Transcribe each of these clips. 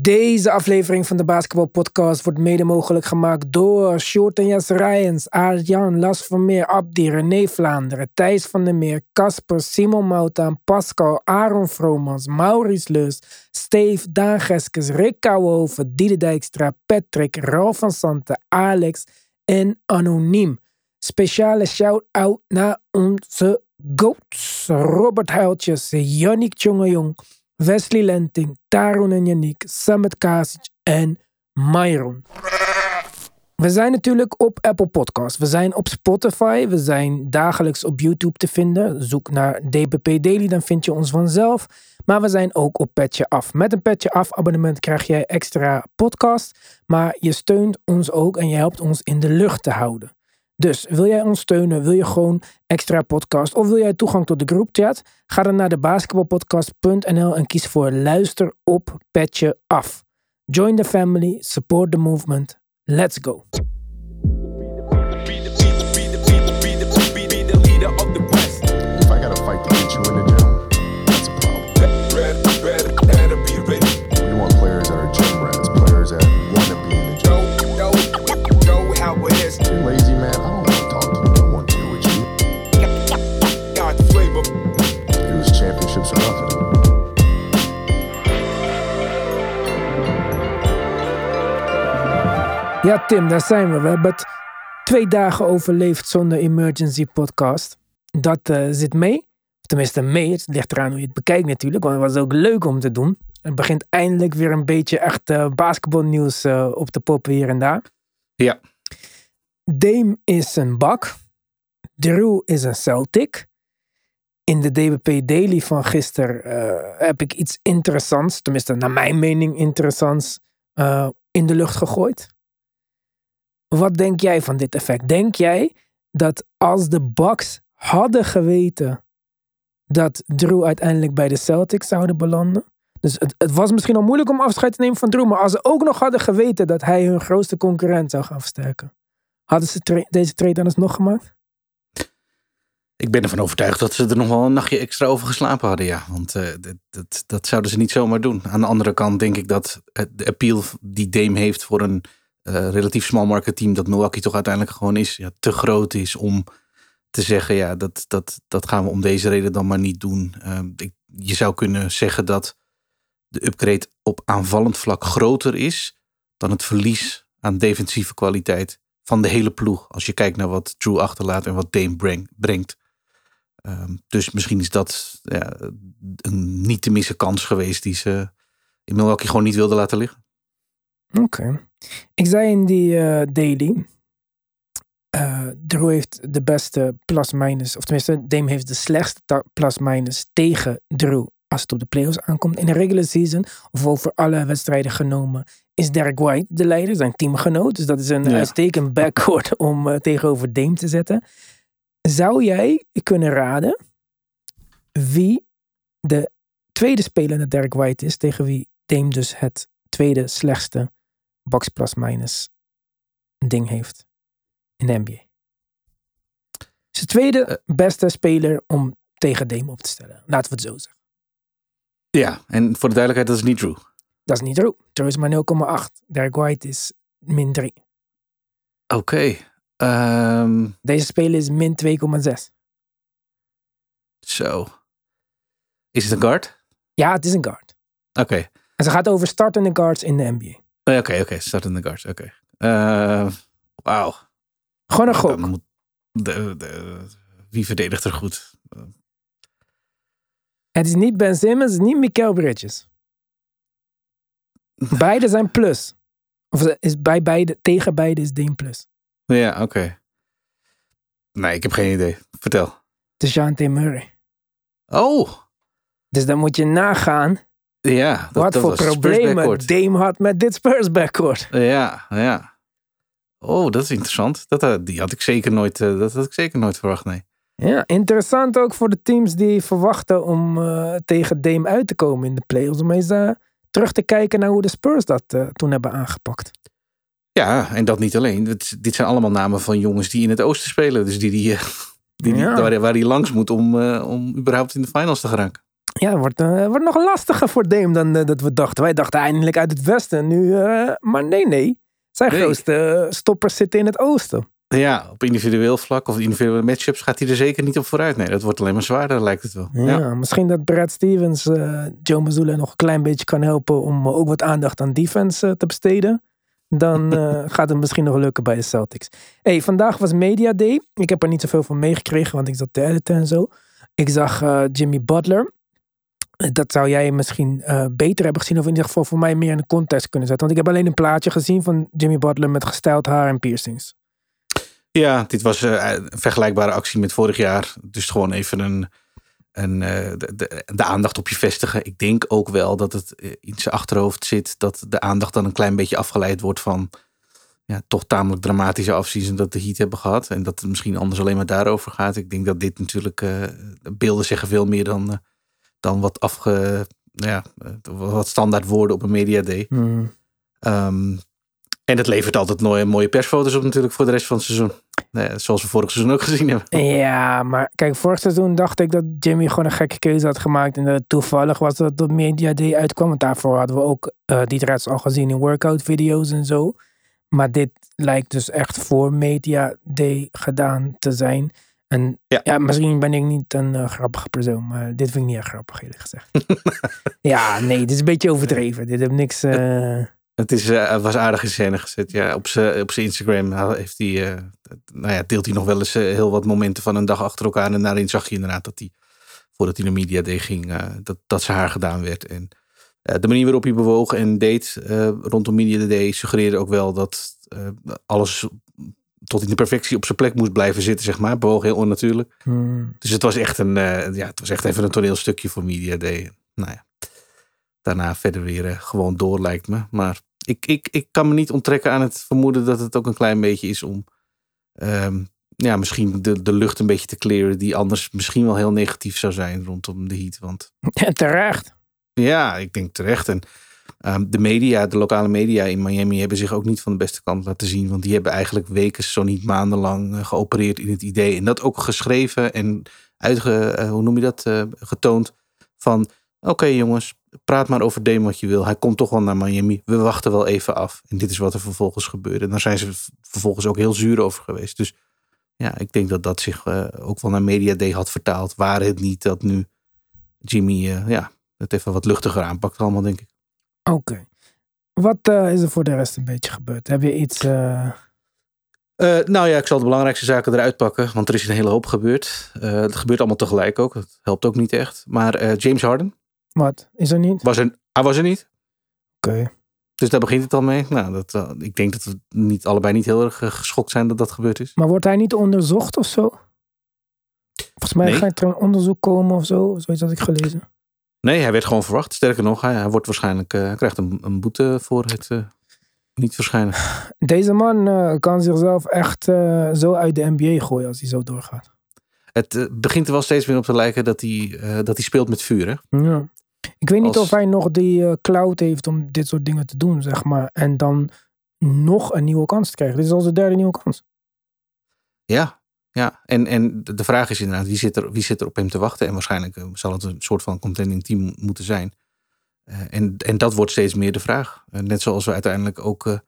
Deze aflevering van de Basketball Podcast wordt mede mogelijk gemaakt door Short en Jas Rijens, Aart-Jan, Las Vermeer, Abdi, René Vlaanderen, Thijs van der Meer, Casper, Simon Moutaan, Pascal, Aaron Vromans, Maurice Leus, Steve, Daan Geskes, Rick Kouwenhoven, Diede Dijkstra, Patrick, Ralf van Santen, Alex en Anoniem. Speciale shout-out naar onze GOATs, Robert Huiltjes, Yannick Tjongejong, Wesley Lenting, Tarun en Yannick, Samet Kasic en Myron. We zijn natuurlijk op Apple Podcasts. We zijn op Spotify. We zijn dagelijks op YouTube te vinden. Zoek naar DBP Daily, dan vind je ons vanzelf. Maar we zijn ook op Petje Af. Met een Petje Af abonnement krijg jij extra podcast. Maar je steunt ons ook en je helpt ons in de lucht te houden. Dus wil jij ons steunen? Wil je gewoon extra podcast? Of wil jij toegang tot de groupchat? Ga dan naar de basketbalpodcast.nl en kies voor luister op petje af. Join the family, support the movement. Let's go. Ja, Tim, daar zijn we. We hebben het twee dagen overleefd zonder emergency podcast. Dat eh, zit mee. Tenminste, mee. Het ligt eraan hoe je het bekijkt natuurlijk. Want het was ook leuk om te doen. Het begint eindelijk weer een beetje echt eh, basketbalnieuws eh, op te poppen hier en daar. Ja. Dame is een bak. Drew is een Celtic. In de DBP Daily van gisteren heb ik iets interessants, tenminste naar mijn mening interessants, in de lucht gegooid. Wat denk jij van dit effect? Denk jij dat als de Bucks hadden geweten dat Drew uiteindelijk bij de Celtics zouden belanden? Dus het, het was misschien al moeilijk om afscheid te nemen van Drew, maar als ze ook nog hadden geweten dat hij hun grootste concurrent zou gaan versterken, hadden ze deze trade dan alsnog gemaakt? Ik ben ervan overtuigd dat ze er nog wel een nachtje extra over geslapen hadden, ja. Want eh, dat, dat, dat zouden ze niet zomaar doen. Aan de andere kant denk ik dat het- de appeal die Dame heeft voor een eh, relatief small market team, dat Milwaukee toch uiteindelijk gewoon is, ja, te groot is om te zeggen, ja, dat, dat, dat gaan we om deze reden dan maar niet doen. Eh, ik, je zou kunnen zeggen dat de upgrade op aanvallend vlak groter is dan het verlies aan defensieve kwaliteit van de hele ploeg. Als je kijkt naar wat Drew achterlaat en wat Dame breng- brengt. Ehm, dus misschien is dat ja, een niet te missen kans geweest die ze in Milwaukee gewoon niet wilden laten liggen. Oké. Ik zei in die eh, daily. eh Drew heeft de beste plus-minus. Of tenminste, Dame heeft de slechtste plus-minus tegen Drew. Als het op de playoffs aankomt. In de regular season, of over alle wedstrijden genomen, is Derek White de leider, zijn teamgenoot. Dus dat is een Ja. uitstekend backcourt om eh, tegenover Dame te zetten. Zou jij kunnen raden wie de tweede speler naar Derek White is, tegen wie Dame dus het tweede slechtste box plus minus ding heeft in de NBA. De tweede beste speler om tegen Dame op te stellen. Laten we het zo zeggen. Ja, en voor de duidelijkheid, dat is niet Drew. Dat is niet Drew. Drew is maar 0,8. Derek White is min 3. Oké. ehm, Deze speler is min 2,6. Zo. Is het een guard? Ja, het is een guard. Oké. En ze gaat over startende guards in de NBA. Eh, Oké, oké. Start in de guards. Oké. Eh, Wauw. Gewoon een gok. moet de, de, wie verdedigt er goed? Het is niet Ben Simmons, het is niet Mikael Bridges. Beide zijn plus. Of is bij beide, tegen beide is Dame plus. Ja, oké. Nee, ik heb geen idee. Vertel. Het is Jante Murray. Oh, Dus dan moet je nagaan ja. dat- wat dat voor problemen. Dame had met dit Spurs backcourt. Ja, ja. Oh, dat is interessant. Dat, eh, die had ik zeker nooit, eh, dat had ik zeker nooit verwacht, nee. Ja, interessant ook voor de teams die verwachten om eh, tegen Dame uit te komen in de playoffs. Om eens eh, terug te kijken naar hoe de Spurs dat toen hebben aangepakt. Ja, en dat niet alleen. Het- dit zijn allemaal namen van jongens die in het oosten spelen. Dus die, die, die, die- Ja. waar, waar hij langs moet om, om überhaupt in de finals te geraken. Ja, het wordt, eh, wordt nog lastiger voor Dame dan eh, dat we dachten. Wij dachten eindelijk uit het westen. Nu, eh, maar nee, nee. Zijn Nee. grootste stoppers zitten in het oosten. Ja, op individueel vlak of individuele matchups gaat hij er zeker niet op vooruit. Nee, dat wordt alleen maar zwaarder, lijkt het wel. Ja, Ja. Misschien dat Brad Stevens Joe Mazzulla nog een klein beetje kan helpen om ook wat aandacht aan defense te besteden. Dan gaat het misschien nog lukken bij de Celtics. Hey, vandaag was Media Day. Ik heb er niet zoveel van meegekregen, want ik zat te editen en zo. Ik zag Jimmy Butler. Dat zou jij misschien eh, beter hebben gezien, of in ieder geval voor mij meer in de context kunnen zetten. Want ik heb alleen een plaatje gezien van Jimmy Butler met gestyled haar en piercings. Ja, dit was eh, een vergelijkbare actie met vorig jaar. Dus gewoon even een, een, eh, de, de, aandacht op je vestigen. Ik denk ook wel dat het in zijn achterhoofd zit dat de aandacht dan een klein beetje afgeleid wordt van ja, toch tamelijk dramatische afseason dat de Heat hebben gehad. En dat het misschien anders alleen maar daarover gaat. Ik denk dat dit natuurlijk, beelden zeggen veel meer dan, dan wat afge... Ja, eh, wat standaard woorden op een media day. Hmm. Ehm, en het levert altijd mooie, mooie persfoto's op natuurlijk voor de rest van het seizoen. Nee, zoals we vorig seizoen ook gezien hebben. Ja, maar kijk, vorig seizoen dacht ik dat Jimmy gewoon een gekke keuze had gemaakt. En dat het toevallig was dat de Media Day uitkwam. Want daarvoor hadden we ook eh die threads al gezien in workout video's en zo. Maar dit lijkt dus echt voor Media Day gedaan te zijn. En ja, Ja. misschien ben ik niet een eh, grappige persoon, maar dit vind ik niet echt grappig eerlijk gezegd. ja, nee, dit is een beetje overdreven. Dit heeft niks... eh, Het is, eh, was aardig in scène gezet. Ja, op zijn op zijn Instagram heeft hij, eh, nou ja, deelt hij nog wel eens eh, heel wat momenten van een dag achter elkaar. En daarin zag je inderdaad dat hij, voordat hij naar Media Day ging, eh, dat, dat zijn haar gedaan werd. En eh, de manier waarop hij bewoog en deed eh, rondom Media Day suggereerde ook wel dat eh, alles tot in de perfectie op zijn plek moest blijven zitten, zeg maar. Bewoog heel onnatuurlijk. hmm. Dus het was echt een, eh, ja, het was echt even een toneelstukje voor Media Day. Nou ja, daarna verder weer eh, gewoon door lijkt me. Maar ik, ik, ik kan me niet onttrekken aan het vermoeden dat het ook een klein beetje is om ehm, ja, misschien de, de lucht een beetje te clearen die anders misschien wel heel negatief zou zijn rondom de heat. Want terecht. ja, ik denk terecht. En ehm, de media, de lokale media in Miami hebben zich ook niet van de beste kant laten zien. Want die hebben eigenlijk weken, zo niet maandenlang eh, geopereerd in het idee. En dat ook geschreven en uitge, eh, hoe noem je dat, eh, getoond. Van oké jongens, praat maar over Dame wat je wil. Hij komt toch wel naar Miami. We wachten wel even af. En dit is wat er vervolgens gebeurde. En daar zijn ze vervolgens ook heel zuur over geweest. Dus ja, ik denk dat dat zich ook wel naar Media Day had vertaald. Waar het niet dat nu Jimmy ja, het even wat luchtiger aanpakt allemaal, denk ik. Oké. Wat eh, is er voor de rest een beetje gebeurd? Heb je iets... eh, Eh, nou ja, ik zal de belangrijkste zaken eruit pakken, want er is een hele hoop gebeurd. Het gebeurt allemaal tegelijk ook, dat helpt ook niet echt. Maar James Harden Wat? Is er niet? was er, hij was er niet, Oké. dus daar begint het al mee. Nou, dat, ik denk dat we niet, allebei niet heel erg geschokt zijn dat dat gebeurd is. Maar wordt hij niet onderzocht of zo? Volgens mij Nee. gaat er een onderzoek komen of zo. Zoiets had ik gelezen. Nee, hij werd gewoon verwacht. Sterker nog, hij, hij wordt waarschijnlijk, eh, hij krijgt een, een boete voor het eh, niet verschijnen. Deze man eh, kan zichzelf echt zo uit de NBA gooien als hij zo doorgaat. Het begint er wel steeds meer op te lijken dat hij, dat hij speelt met vuur. Hè? Ja. Ik weet niet Als- of hij nog die cloud heeft om dit soort dingen te doen, zeg maar. En dan nog een nieuwe kans te krijgen. Dit is al derde nieuwe kans. Ja, ja. En, en de vraag is inderdaad, wie zit, er, wie zit er op hem te wachten? En waarschijnlijk eh, zal het een soort van contending team moeten zijn. Eh, en, en dat wordt steeds meer de vraag. Eh, net zoals we uiteindelijk ook eh,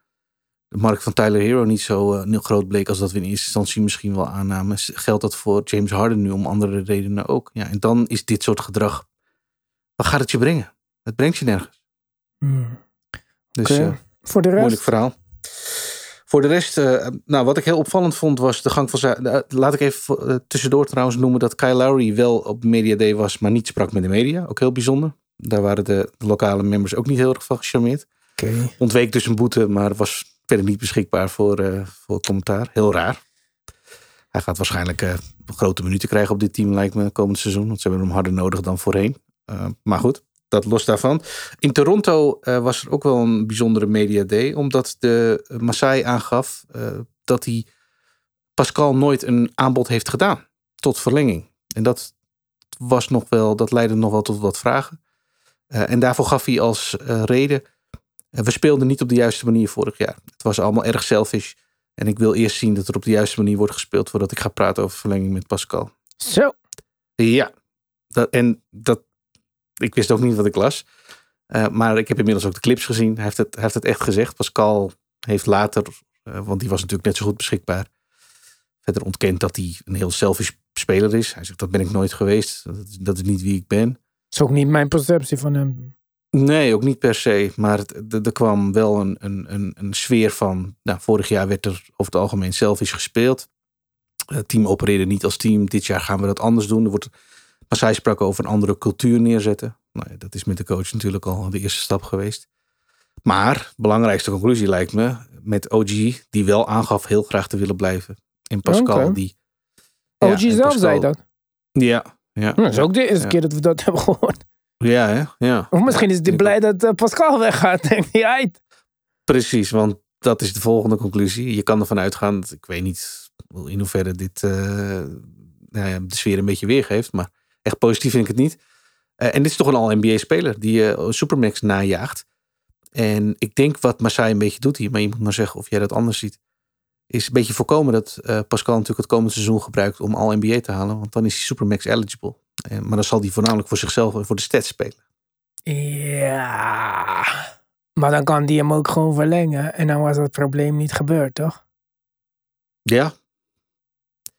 de markt van Tyler Hero niet zo groot bleek als dat we in eerste instantie misschien wel aannamen. Geldt dat voor James Harden nu om andere redenen ook? Ja, en dan is dit soort gedrag, wat gaat het je brengen? Het brengt je nergens. Hmm. Dus Oké. eh, Voor de Moeilijk rest, verhaal. Voor de rest, eh, nou, wat ik heel opvallend vond was de gang van zaken. laat ik even eh, tussendoor trouwens noemen dat Kyle Lowry wel op Media Day was, maar niet sprak met de media. Ook heel bijzonder. Daar waren de, de lokale members ook niet heel erg van gecharmeerd. Ontweek dus een boete, maar was verder niet beschikbaar voor, eh, voor commentaar. Heel raar. Hij gaat waarschijnlijk grote minuten krijgen op dit team, lijkt me, komend seizoen. Want ze hebben hem harder nodig dan voorheen. Maar goed, dat los daarvan. In Toronto eh, was er ook wel een bijzondere media day. Omdat de Masai aangaf eh, dat hij Pascal nooit een aanbod heeft gedaan. Tot verlenging. En dat was nog wel, dat leidde nog wel tot wat vragen. Eh, en daarvoor gaf hij als reden. we speelden niet op de juiste manier vorig jaar. Het was allemaal erg selfish. En ik wil eerst zien dat er op de juiste manier wordt gespeeld. voordat ik ga praten over verlenging met Pascal. Zo. Ja, dat, en dat ik wist ook niet wat ik las. Uh, maar ik heb inmiddels ook de clips gezien. Hij heeft het, hij heeft het echt gezegd. Pascal heeft later, uh, want die was natuurlijk net zo goed beschikbaar, verder ontkend dat hij een heel selfish speler is. Hij zegt, dat ben ik nooit geweest. Dat is, dat is niet wie ik ben. Dat is ook niet mijn perceptie van hem. Nee, ook niet per se. Maar er kwam wel een, een, een, een sfeer van. Nou, vorig jaar werd er over het algemeen selfish gespeeld. Het team opereerde niet als team. Dit jaar gaan we dat anders doen. Er wordt, maar zij sprak over een andere cultuur neerzetten. Nou, dat is met de coach natuurlijk al de eerste stap geweest. Maar belangrijkste conclusie lijkt me met OG, die wel aangaf heel graag te willen blijven. En Pascal, die. OG zelf Pascal, zei dat. Ja, ja. dat is ook de eerste keer dat we dat hebben gehoord. Ja, hè? ja. Of misschien is hij blij dat uh, Pascal weggaat. Denk hij uit. Precies, want dat is de volgende conclusie. Je kan ervan uitgaan, dat, ik weet niet in hoeverre dit uh, nou ja, de sfeer een beetje weergeeft, maar echt positief vind ik het niet. Uh, en dit is toch een al-NBA-speler die uh, Supermax najaagt. En ik denk wat Masai een beetje doet hier, maar je moet maar zeggen of jij dat anders ziet. Is een beetje voorkomen dat Pascal natuurlijk het komende seizoen gebruikt om al NBA te halen. Want dan is hij Supermax eligible. Eh, maar dan zal hij voornamelijk voor zichzelf en voor de stats spelen. Ja, maar dan kan die hem ook gewoon verlengen. En dan was dat probleem niet gebeurd, toch? Ja.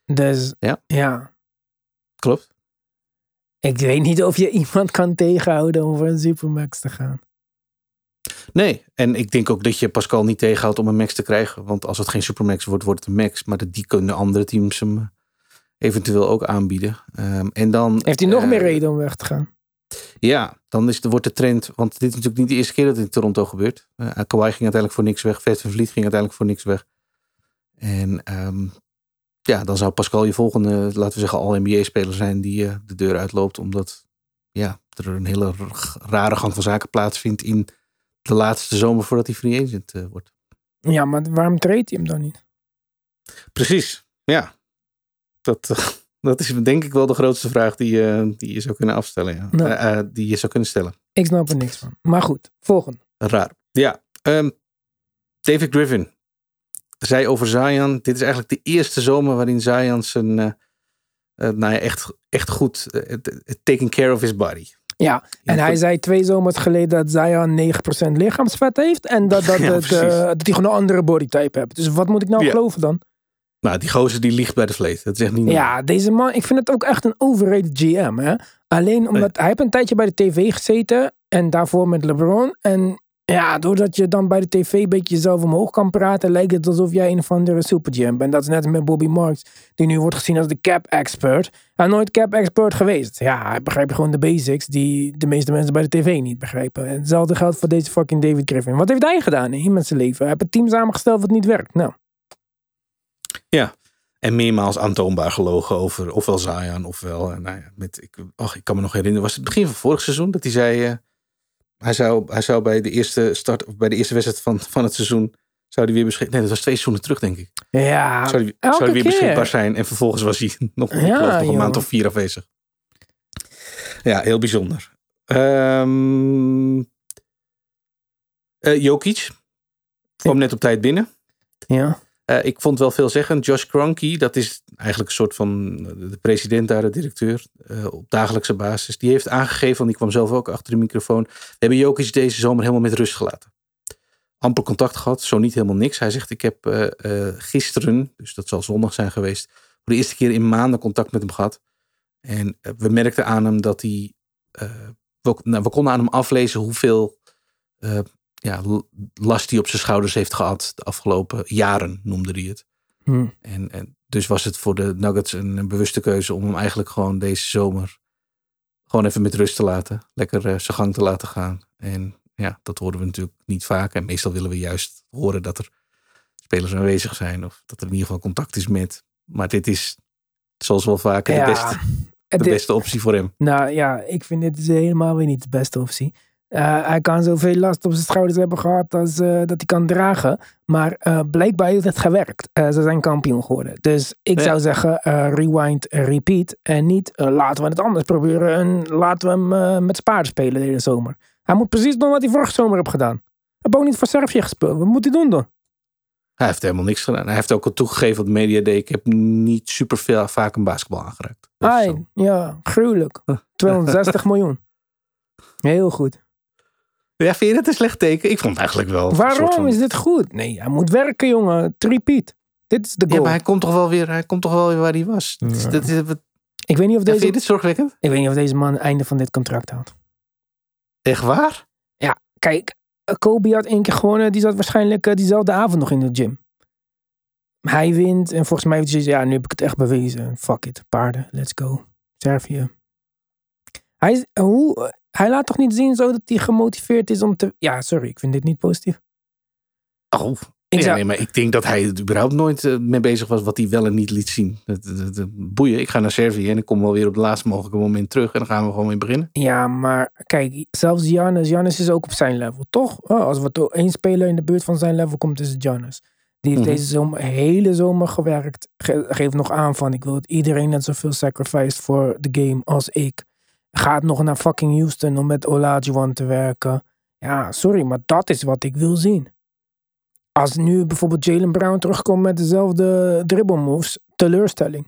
Dus ja. ja. Klopt. Ik weet niet of je iemand kan tegenhouden om voor een Supermax te gaan. Nee, en ik denk ook dat je Pascal niet tegenhoudt om een max te krijgen. Want als het geen Supermax wordt, wordt het een max. Maar die kunnen andere teams hem eventueel ook aanbieden. Um, en dan, Heeft hij nog meer eh, reden om weg te gaan? Ja, dan is, wordt de trend, want dit is natuurlijk niet de eerste keer dat het in Toronto gebeurt. Uh, Kawhi ging uiteindelijk voor niks weg, Vet van Vliet ging uiteindelijk voor niks weg. En um, ja, dan zou Pascal je volgende, laten we zeggen, al-NBA-speler zijn die uh, de deur uitloopt. Omdat ja, er een hele rare gang van zaken plaatsvindt in de laatste zomer voordat hij free agent uh, wordt. Ja, maar waarom treedt hij hem dan niet? Precies, ja. Dat, dat is denk ik wel de grootste vraag die, je, die je zou kunnen afstellen. Ja. Nou. Die je zou kunnen stellen. Ik snap er niks van. Maar goed, volgende. Raar. Ja, um, David Griffin zei over Zion. Dit is eigenlijk de eerste zomer waarin Zion zijn, uh, uh, nou ja, echt, echt goed taking care of his body. Ja, en hij zei twee zomers geleden dat Zion 9% lichaamsvet heeft. En dat, dat, ja, dat, dat hij gewoon een andere bodytype heeft. Dus wat moet ik nou ja. geloven dan? Nou, die gozer die ligt bij de vlees. Dat echt niet Ja, deze man, ik vind het ook echt een overrated GM. Hè? Alleen omdat hij heeft een tijdje bij de tv gezeten. En daarvoor met LeBron. En ja, doordat je dan bij de tv een beetje jezelf omhoog kan praten, lijkt het alsof jij een of andere super GM bent. Dat is net met Bobby Marks, die nu wordt gezien als de cap expert. Hij nooit cap expert geweest. Ja, hij begrijpt gewoon de basics die de meeste mensen bij de tv niet begrijpen. En hetzelfde geldt voor deze fucking David Griffin. Wat heeft hij gedaan in met zijn leven? Hij heeft een team samengesteld wat niet werkt. Nou. Ja, en meermaals aantoonbaar gelogen over ofwel Zion ofwel. Nou ja, met, ik, ach, ik kan me nog herinneren, was het begin van vorig seizoen dat hij zei. Uh, hij, zou, hij zou bij de eerste start, of bij de eerste wedstrijd van, van het seizoen. Zou hij weer beschikbaar Nee, dat was twee seizoenen terug, denk ik. Ja, zou hij, zou hij weer beschikbaar zijn. En vervolgens was hij nog, ja, nog een maand of vier afwezig. Ja, heel bijzonder. Um, uh, Jokic kwam net op tijd binnen. Ja. Uh, ik vond wel veelzeggend. Josh Kroenke, dat is eigenlijk een soort van de president daar, de directeur, uh, op dagelijkse basis. Die heeft aangegeven, want die kwam zelf ook achter de microfoon. We hebben Jokic deze zomer helemaal met rust gelaten. Amper contact gehad, zo niet helemaal niks. Hij zegt, ik heb gisteren, dus dat zal zondag zijn geweest, voor de eerste keer in maanden contact met hem gehad. En we merkten aan hem dat hij, nou, we konden aan hem aflezen hoeveel ja, last die op zijn schouders heeft gehad de afgelopen jaren, noemde hij het. Hmm. En, en dus was het voor de Nuggets een, een, bewuste keuze om hem eigenlijk gewoon deze zomer gewoon even met rust te laten. Lekker uh, zijn gang te laten gaan. En ja, dat horen we natuurlijk niet vaak. En meestal willen we juist horen dat er spelers aanwezig zijn. Of dat er in ieder geval contact is met. Maar dit is, zoals wel vaker, de, beste, de beste optie voor hem. Nou ja, ik vind dit dus helemaal weer niet de beste optie. Uh, hij kan zoveel last op zijn schouders hebben gehad als uh, dat hij kan dragen. Maar uh, blijkbaar heeft het gewerkt. ze zijn kampioen geworden. Dus ik zou zeggen, rewind, repeat. En niet laten we het anders proberen. En laten we hem met Spaar spelen deze zomer. Hij moet precies doen wat hij vorige zomer heeft gedaan. Hij heeft ook niet voor Servië gespeeld. Wat moet hij doen dan? Hij heeft helemaal niks gedaan. Hij heeft ook al toegegeven op de media day. Ik heb niet super veel, vaak een basketbal aangeraakt. Ai, ja, gruwelijk. 260 miljoen. Heel goed. Ja, vind je dat een slecht teken? Ik vond het eigenlijk wel. een soort Waarom van- is dit goed? Nee, hij moet werken, jongen. Tripiet. Dit is de Ja, goal. maar hij komt toch wel weer, hij komt toch wel weer waar hij was. Dat is- Ja. dat Ik weet niet of ja, deze, vind je dit zorgwekkend? ik weet niet of deze man het einde van dit contract haalt. Echt waar? Kijk, eh, Kobe had één keer gewonnen. Die zat waarschijnlijk eh, diezelfde avond nog in de gym. Hij wint en volgens mij heeft hij ja, nu heb ik het echt bewezen. Fuck it, paarden, let's go. Servië. Hij, is, hoe, hij laat toch niet zien zo dat hij gemotiveerd is om te... Ja, sorry, ik vind dit niet positief. Oh, Ik ja, nee, maar ik denk dat hij er überhaupt nooit eh, mee bezig was wat hij wel en niet liet zien. Boeien, ik ga naar Servië en ik kom wel weer op het laatste mogelijke moment terug en dan gaan we gewoon weer beginnen. Ja, maar kijk, zelfs Giannis, Giannis is ook op zijn level, toch? Oh, als er to- één speler in de buurt van zijn level komt, is het Giannis. Die heeft Mhm. deze zomer, hele zomer gewerkt. Ge- geeft nog aan van, ik wil dat iedereen net zoveel sacrificed voor de game als ik. Gaat nog naar fucking Houston om met Olajuwon te werken. Ja, sorry, maar dat is wat ik wil zien. Als nu bijvoorbeeld Jalen Brown terugkomt met dezelfde dribble moves, teleurstelling.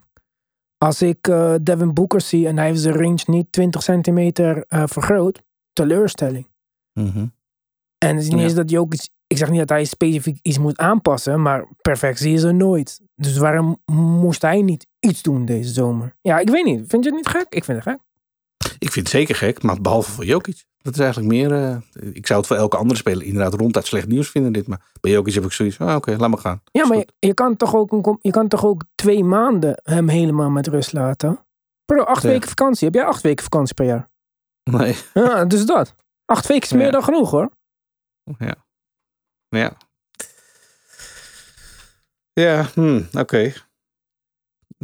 Als ik eh, Devin Booker zie en hij heeft zijn range niet 20 centimeter eh, vergroot, teleurstelling. En het is niet Ja. eens dat Jokic, ik zeg niet dat hij specifiek iets moet aanpassen, maar perfectie is er nooit. Dus waarom moest hij niet iets doen deze zomer? Ja, ik weet niet. Vind je het niet gek? Ik vind het gek. Ik vind het zeker gek, maar behalve voor Jokic. Dat is eigenlijk meer, eh, ik zou het voor elke andere speler inderdaad ronduit slecht nieuws vinden dit. Maar bij Jokic heb ik zoiets ah, oké, laat maar gaan. Ja, maar je, je kan toch ook een, je kan toch ook twee maanden hem helemaal met rust laten? Bro, acht Ja. weken vakantie. Heb jij acht weken vakantie per jaar? Nee, Ja, dus dat. Acht weken is meer Ja. dan genoeg hoor. ja. Ja. Ja, hm, oké.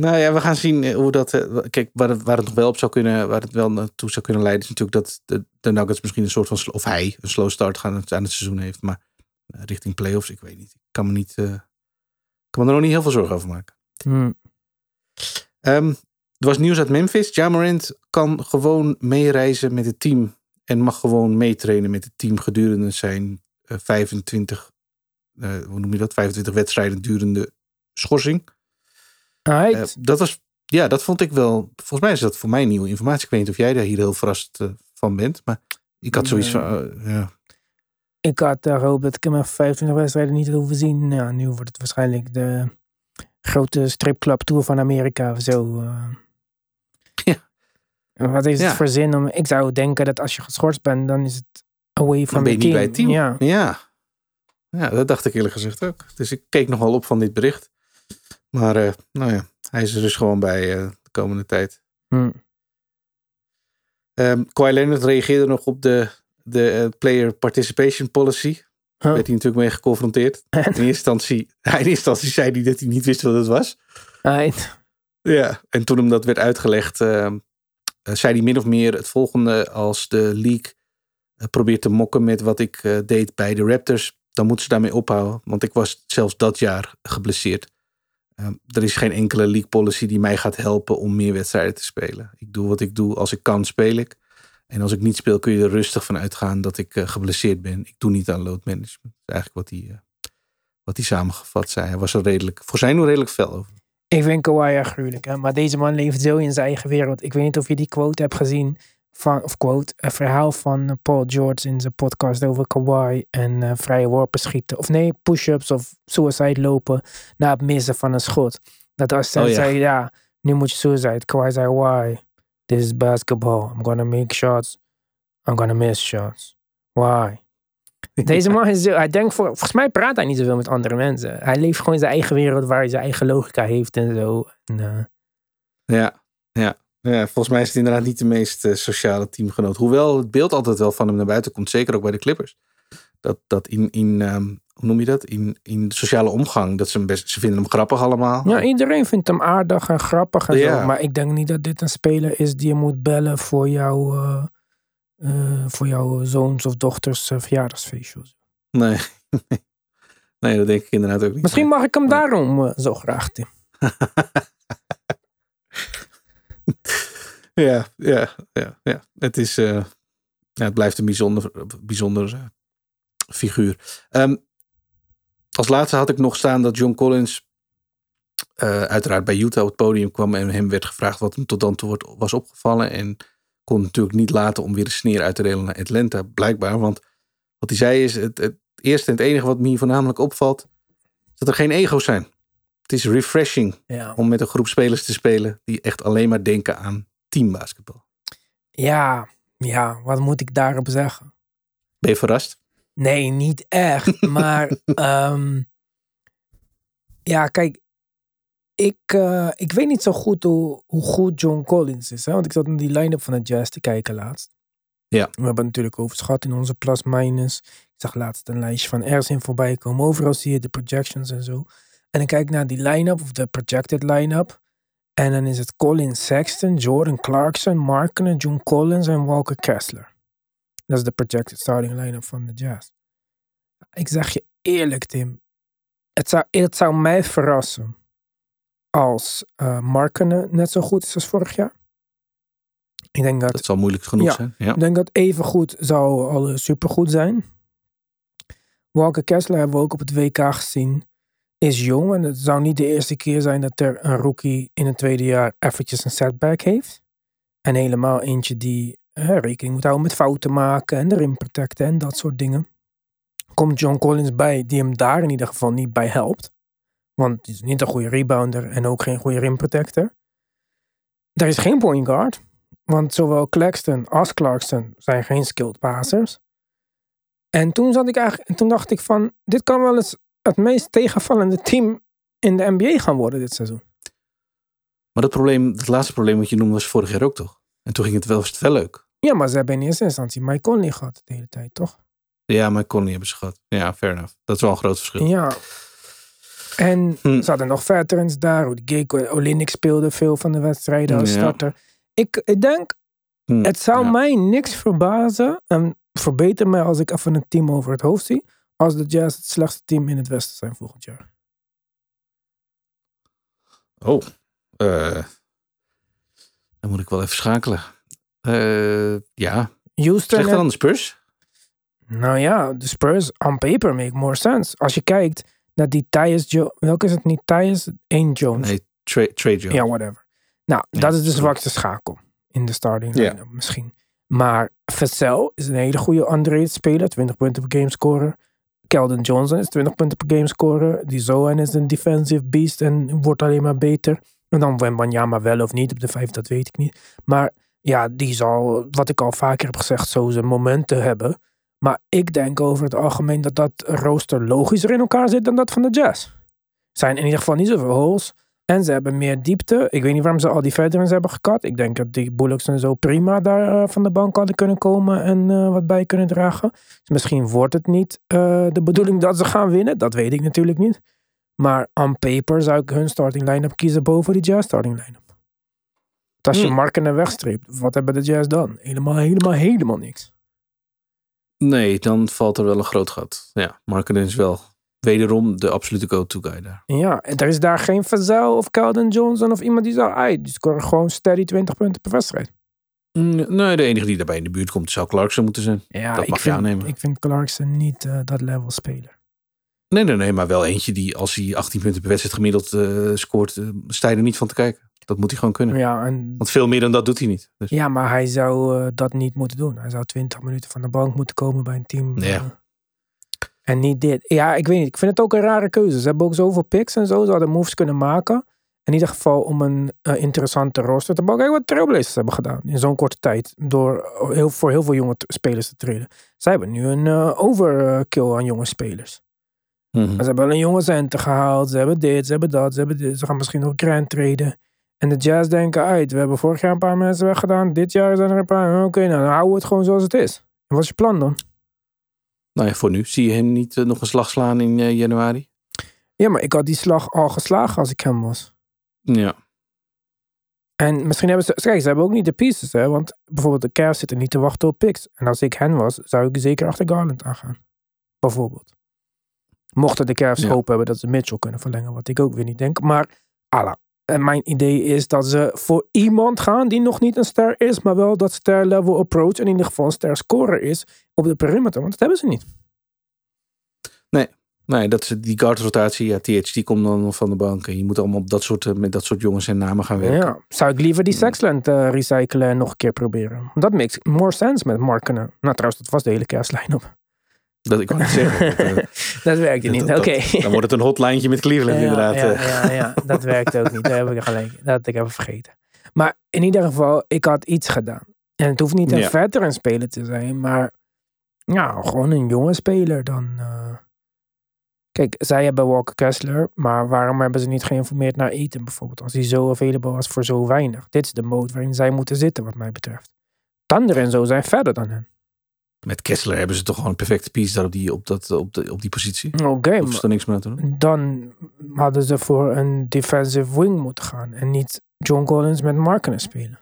Nou ja, we gaan zien eh, hoe dat. eh, Kijk, waar het, waar het nog wel op zou kunnen, waar het wel naartoe zou kunnen leiden, is natuurlijk dat de, de Nuggets misschien een soort van, of hij een slow start gaan aan het seizoen heeft, maar eh, richting playoffs, ik weet niet. Ik kan me niet, kan me er nog niet heel veel zorgen over maken. Hm. Ehm, er was nieuws uit Memphis. Jamarant kan gewoon meereizen met het team. En mag gewoon meetrainen met het team gedurende zijn eh, 25, eh, hoe noem je dat? 25 wedstrijden durende schorsing. Eh, dat was, ja, dat vond ik wel. Volgens mij is dat voor mij nieuwe informatie. Ik weet niet of jij daar hier heel verrast eh, van bent. Maar ik had zoiets Nee. van, eh, ja. Ik had gehoopt dat ik hem echt 25 wedstrijden niet hoeven zien. Nou, nu wordt het waarschijnlijk de grote stripclub tour van Amerika of zo. Ja. Wat Ja. het voor zin om... Ik zou denken dat als je geschorst bent, dan is het away from the niet team. bij het team. Ja. Ja. ja, dat dacht ik eerlijk gezegd ook. Dus ik keek nogal op van dit bericht. Maar eh, nou ja, hij is er dus gewoon bij eh, de komende tijd. Hm. Ehm Kawhi Leonard reageerde nog op de, de eh, player participation policy. Huh? Werd hij natuurlijk mee geconfronteerd. In eerste instantie, in eerste instantie zei hij dat hij niet wist wat het was. Ja, en toen hem dat werd uitgelegd, ehm, eh, zei hij min of meer het volgende. Als de league probeert te mokken met wat ik deed bij de Raptors, dan moeten ze daarmee ophouden. Want ik was zelfs dat jaar geblesseerd. Ehm, er is geen enkele league policy die mij gaat helpen om meer wedstrijden te spelen. Ik doe wat ik doe. Als ik kan, speel ik. En als ik niet speel, kun je er rustig van uitgaan dat ik eh, geblesseerd ben. Ik doe niet aan load management. Dat is eigenlijk wat hij, eh, wat samengevat zei. Hij was er redelijk, voor zijn doen redelijk fel over. Ik vind Kawhi gruwelijk, hè? maar deze man leeft zo in zijn eigen wereld. Ik weet niet of je die quote hebt gezien, of quote, een verhaal van eh, Paul George in zijn podcast over Kawhi en eh, vrije worpen schieten. Of nee, push-ups of suicide lopen na het missen van een schot. Dat als hij Oh, ja. zei, ja, nu moet je suicide. Kawhi zei, why? This is basketball. I'm gonna make shots. I'm gonna miss shots. Why? Deze man is, zo- hij denkt voor, volgens mij praat hij niet zoveel met andere mensen. Hij leeft gewoon in zijn eigen wereld waar hij zijn eigen logica heeft en zo. En, eh, Ja, ja. Ja, volgens mij is het inderdaad niet de meest eh, sociale teamgenoot. Hoewel het beeld altijd wel van hem naar buiten komt, zeker ook bij de Clippers. Dat, dat in, in ehm, hoe noem je dat? In, in sociale omgang, dat ze hem best, ze vinden hem grappig allemaal. ja, iedereen vindt hem aardig en grappig en Ja. zo. Maar ik denk niet dat dit een speler is die je moet bellen voor, jou, eh, eh, voor jouw zoons of dochters eh, verjaardagsfeestje. Nee. nee, dat denk ik inderdaad ook niet. Misschien mag ik hem daarom zo graag, Tim. Ja, ja, ja, ja. Het, is, eh, ja, het blijft een bijzonder, bijzonder eh, figuur. Ehm, als laatste had ik nog staan dat John Collins eh, uiteraard bij Utah op het podium kwam en hem werd gevraagd wat hem tot dan toe was opgevallen. En kon natuurlijk niet laten om weer de sneer uit te delen naar Atlanta, blijkbaar. Want wat hij zei is, het, het eerste en het enige wat me hier voornamelijk opvalt, is dat er geen ego's zijn. Het is refreshing Ja. om met een groep spelers te spelen die echt alleen maar denken aan teambasketbal. Ja, ja, wat moet ik daarop zeggen? Ben je verrast? Nee, niet echt. Maar ehm, ja, kijk, ik, eh, ik weet niet zo goed hoe, hoe goed John Collins is. Hè? Want ik zat in die line-up van de Jazz te kijken laatst. Ja. We hebben natuurlijk overschat in onze plus-minus. Ik zag laatst een lijstje van Ersin voorbij komen. Overal zie je de projections en zo. En ik kijk naar die line-up, of de projected line-up. En dan is het Colin Sexton, Jordan Clarkson, Markkinen, John Collins en Walker Kessler. Dat is de projected starting line-up van de Jazz. Ik zeg je eerlijk, Tim. Het zou, het zou mij verrassen als uh, Markkinen net zo goed is als vorig jaar. Ik denk dat, Dat zal moeilijk genoeg Ja. zijn. Ja. ik denk dat even goed zou al supergoed zijn. Walker Kessler hebben we ook op het WK gezien. Is jong en het zou niet de eerste keer zijn dat er een rookie in het tweede jaar eventjes een setback heeft. En helemaal eentje die hè, rekening moet houden met fouten maken en de rim protecten en dat soort dingen. Komt John Collins bij die hem daar in ieder geval niet bij helpt. Want hij is niet een goede rebounder en ook geen goede rim protector. Er is geen point guard. Want zowel Claxton als Clarkson zijn geen skilled passers. En toen, zat ik eigenlijk, en toen dacht ik van, dit kan wel eens het meest tegenvallende team in de NBA gaan worden dit seizoen. Maar dat probleem, het laatste probleem wat je noemde was vorig jaar ook toch? En toen ging het wel, was het wel leuk. Ja, maar ze hebben in eerste instantie Mike Conley gehad de hele tijd, toch? Ja, maar Conley hebben ze gehad. Ja, fair enough. Dat is wel een groot verschil. Ja. En Hm. ze hadden nog veterans daar. Gay, Olinik speelde veel van de wedstrijden als Ja. starter. Ik, ik denk, Hm, het zou ja. mij niks verbazen. En verbeter mij als ik even een team over het hoofd zie. Als de Jazz het slechtste team in het Westen zijn volgend jaar. Oh, eh, dan moet ik wel even schakelen. Eh, ja, Houston. slechter en- dan de Spurs? Nou ja, de Spurs on paper make more sense. Als je kijkt naar die Tyus Jones. Welke is het niet? Tyus? Eén Jones. Nee, Trey, Jones. Ja, whatever. Nou, Ja, dat is de sorry. zwakste schakel in de starting Ja. line-up misschien. Maar Vassell is een hele goede underrated speler. 20 punten per game scoren. Keldon Johnson is 20 punten per game scoren. Die Zohan is een defensive beast en wordt alleen maar beter. En dan Wembanyama wel of niet op de vijf, dat weet ik niet. Maar ja, die zal, wat ik al vaker heb gezegd, zo zijn momenten hebben. Maar ik denk over het algemeen dat dat rooster logischer in elkaar zit dan dat van de Jazz. Zijn in ieder geval niet zoveel holes. En ze hebben meer diepte. Ik weet niet waarom ze al die veterans hebben gekat. Ik denk dat die Bullocks en zo prima daar eh, van de bank hadden kunnen komen en eh, wat bij kunnen dragen. Dus misschien wordt het niet eh, de bedoeling dat ze gaan winnen. Dat weet ik natuurlijk niet. Maar on paper zou ik hun starting line-up kiezen boven die Jazz starting line-up. Als je Hmm. Marken wegstreept, wat hebben de Jazz dan? Helemaal, helemaal, helemaal niks. Nee, dan valt er wel een groot gat. Ja, Markenen is wel wederom de absolute go-to guy daar. Ja, en er is daar geen Vazel of Keldon Johnson of iemand die zou... Ai, die scoren gewoon steady 20 punten per wedstrijd. Nee, de enige die daarbij in de buurt komt zou Clarkson moeten zijn. Ja, Dat ik mag je vind, aannemen. Ik vind Clarkson niet eh, dat level speler. Nee, nee, nee, maar wel eentje die als hij 18 punten per wedstrijd gemiddeld eh, scoort, sta je er niet van te kijken. Dat moet hij gewoon kunnen. Ja, en, Want veel meer dan dat doet hij niet. Dus, ja maar hij zou dat niet moeten doen. Hij zou 20 minuten van de bank moeten komen bij een team. Ja. En niet dit. Ja, ik weet niet. Ik vind het ook een rare keuze. Ze hebben ook zoveel picks en zo. Ze hadden moves kunnen maken. In ieder geval om een eh, interessante roster te bouwen. Kijk wat Trailblazers hebben gedaan in zo'n korte tijd. Door heel, voor heel veel jonge spelers te treden. Zij hebben nu een eh, overkill aan jonge spelers. Mhm. Ze hebben wel een jonge center gehaald. Ze hebben dit, ze hebben dat, ze hebben dit. Ze gaan misschien nog Grant treden. En de Jazz denken uit. We hebben vorig jaar een paar mensen weggedaan. Dit jaar zijn er een paar. Oké, nou dan houden we het gewoon zoals het is. En wat is je plan dan? Nou ja, voor nu. Zie je hem niet eh, nog een slag slaan in eh, januari? Ja, maar ik had die slag al geslagen als ik hem was. Ja. En misschien hebben ze... Kijk, ze hebben ook niet de pieces, hè. Want bijvoorbeeld de Cavs zitten niet te wachten op picks. En als ik hen was, zou ik zeker achter Garland aangaan. Bijvoorbeeld. Mochten de Cavs Ja. hoop hebben dat ze Mitchell kunnen verlengen. Wat ik ook weer niet denk. Maar, ala. En mijn idee is dat ze voor iemand gaan die nog niet een ster is. Maar wel dat ster level approach. En in ieder geval een ster scorer is op de perimeter. Want dat hebben ze niet. Nee, dat is die guard-rotatie. Ja, TH die komt dan van de bank. En je moet allemaal op dat soort, eh, met dat soort jongens en namen gaan werken. Ja. Zou ik liever die Sexland eh, recyclen en nog een keer proberen. Dat makes more sense met Markenen. Nou trouwens, dat was de hele kerstlijn op. Dat ik kan niet zeggen. Dat, eh, Dat werkte niet, oké. Dan wordt het een hotlijntje met Cleveland inderdaad. Ja, eh. ja, ja, dat werkt ook niet. Daar heb ik gelijk. Dat had ik even vergeten. Maar in ieder geval, ik had iets gedaan. En het hoeft niet een veteran speler te zijn, maar ja, gewoon een jonge speler dan. eh. Kijk, zij hebben Walker Kessler, maar waarom hebben ze niet geïnformeerd naar Eten bijvoorbeeld, als hij zo available was voor zo weinig? Dit is de mode waarin zij moeten zitten, wat mij betreft. Tander en zo zijn verder dan hen. Met Kessler hebben ze toch gewoon een perfecte piece daar op die, op dat, op de, op die positie. Oké, Of is er niks meer te doen? dan hadden ze voor een defensive wing moeten gaan en niet John Collins met Markenen spelen.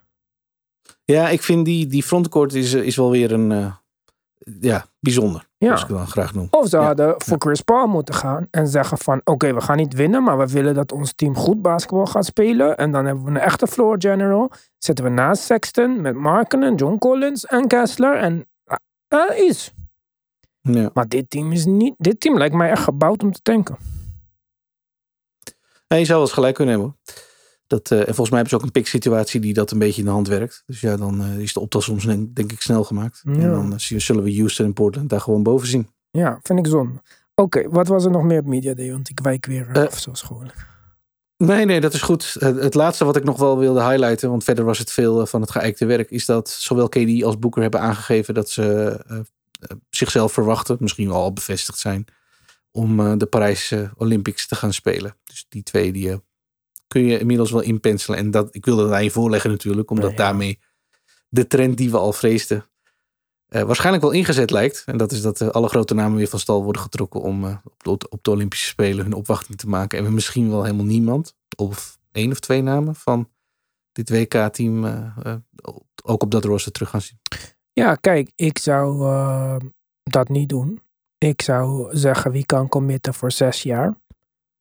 Ja, ik vind die, die frontcourt is, eh, is wel weer een... eh, ja, bijzonder. Ja. Als ik het dan graag noem. Of ze Ja, hadden voor Chris Paul moeten gaan en zeggen van oké, we gaan niet winnen, maar we willen dat ons team goed basketbal gaat spelen. En dan hebben we een echte floor general. Zetten we naast Sexton met Markenen, John Collins en Kessler en uh, iets. Ja. Maar dit team is niet, dit team lijkt mij echt gebouwd om te tanken. Nee, je zou wel eens gelijk kunnen hebben. hoor. Dat, eh, en volgens mij hebben ze ook een pick situatie die dat een beetje in de hand werkt. Dus ja, dan eh, is de optelsom soms denk, denk ik snel gemaakt. Ja. En dan eh, zullen we Houston en Portland daar gewoon boven zien. Ja, vind ik zonde. Oké, wat was er nog meer op Media Day? Want ik wijk weer eh, Eh, af zoals gewoonlijk. Nee, nee, dat is goed. Het, het laatste wat ik nog wel wilde highlighten, want verder was het veel eh, van het geëikte werk, is dat zowel KD als Boeker hebben aangegeven dat ze eh, eh, zichzelf verwachten, misschien wel al bevestigd zijn, om de Parijs eh, Olympics te gaan spelen. Dus die twee die kun je inmiddels wel inpenselen. En dat, ik wilde dat aan je voorleggen natuurlijk, omdat Ja. daarmee de trend die we al vreesden eh, waarschijnlijk wel ingezet lijkt. En dat is dat alle grote namen weer van stal worden getrokken om eh, op, de, op de Olympische Spelen hun opwachting te maken. En misschien wel helemaal niemand, of één of twee namen van dit WK-team eh, ook op dat rooster terug gaan zien. Ja, kijk, ik zou dat niet doen. Ik zou zeggen wie kan committen voor zes jaar.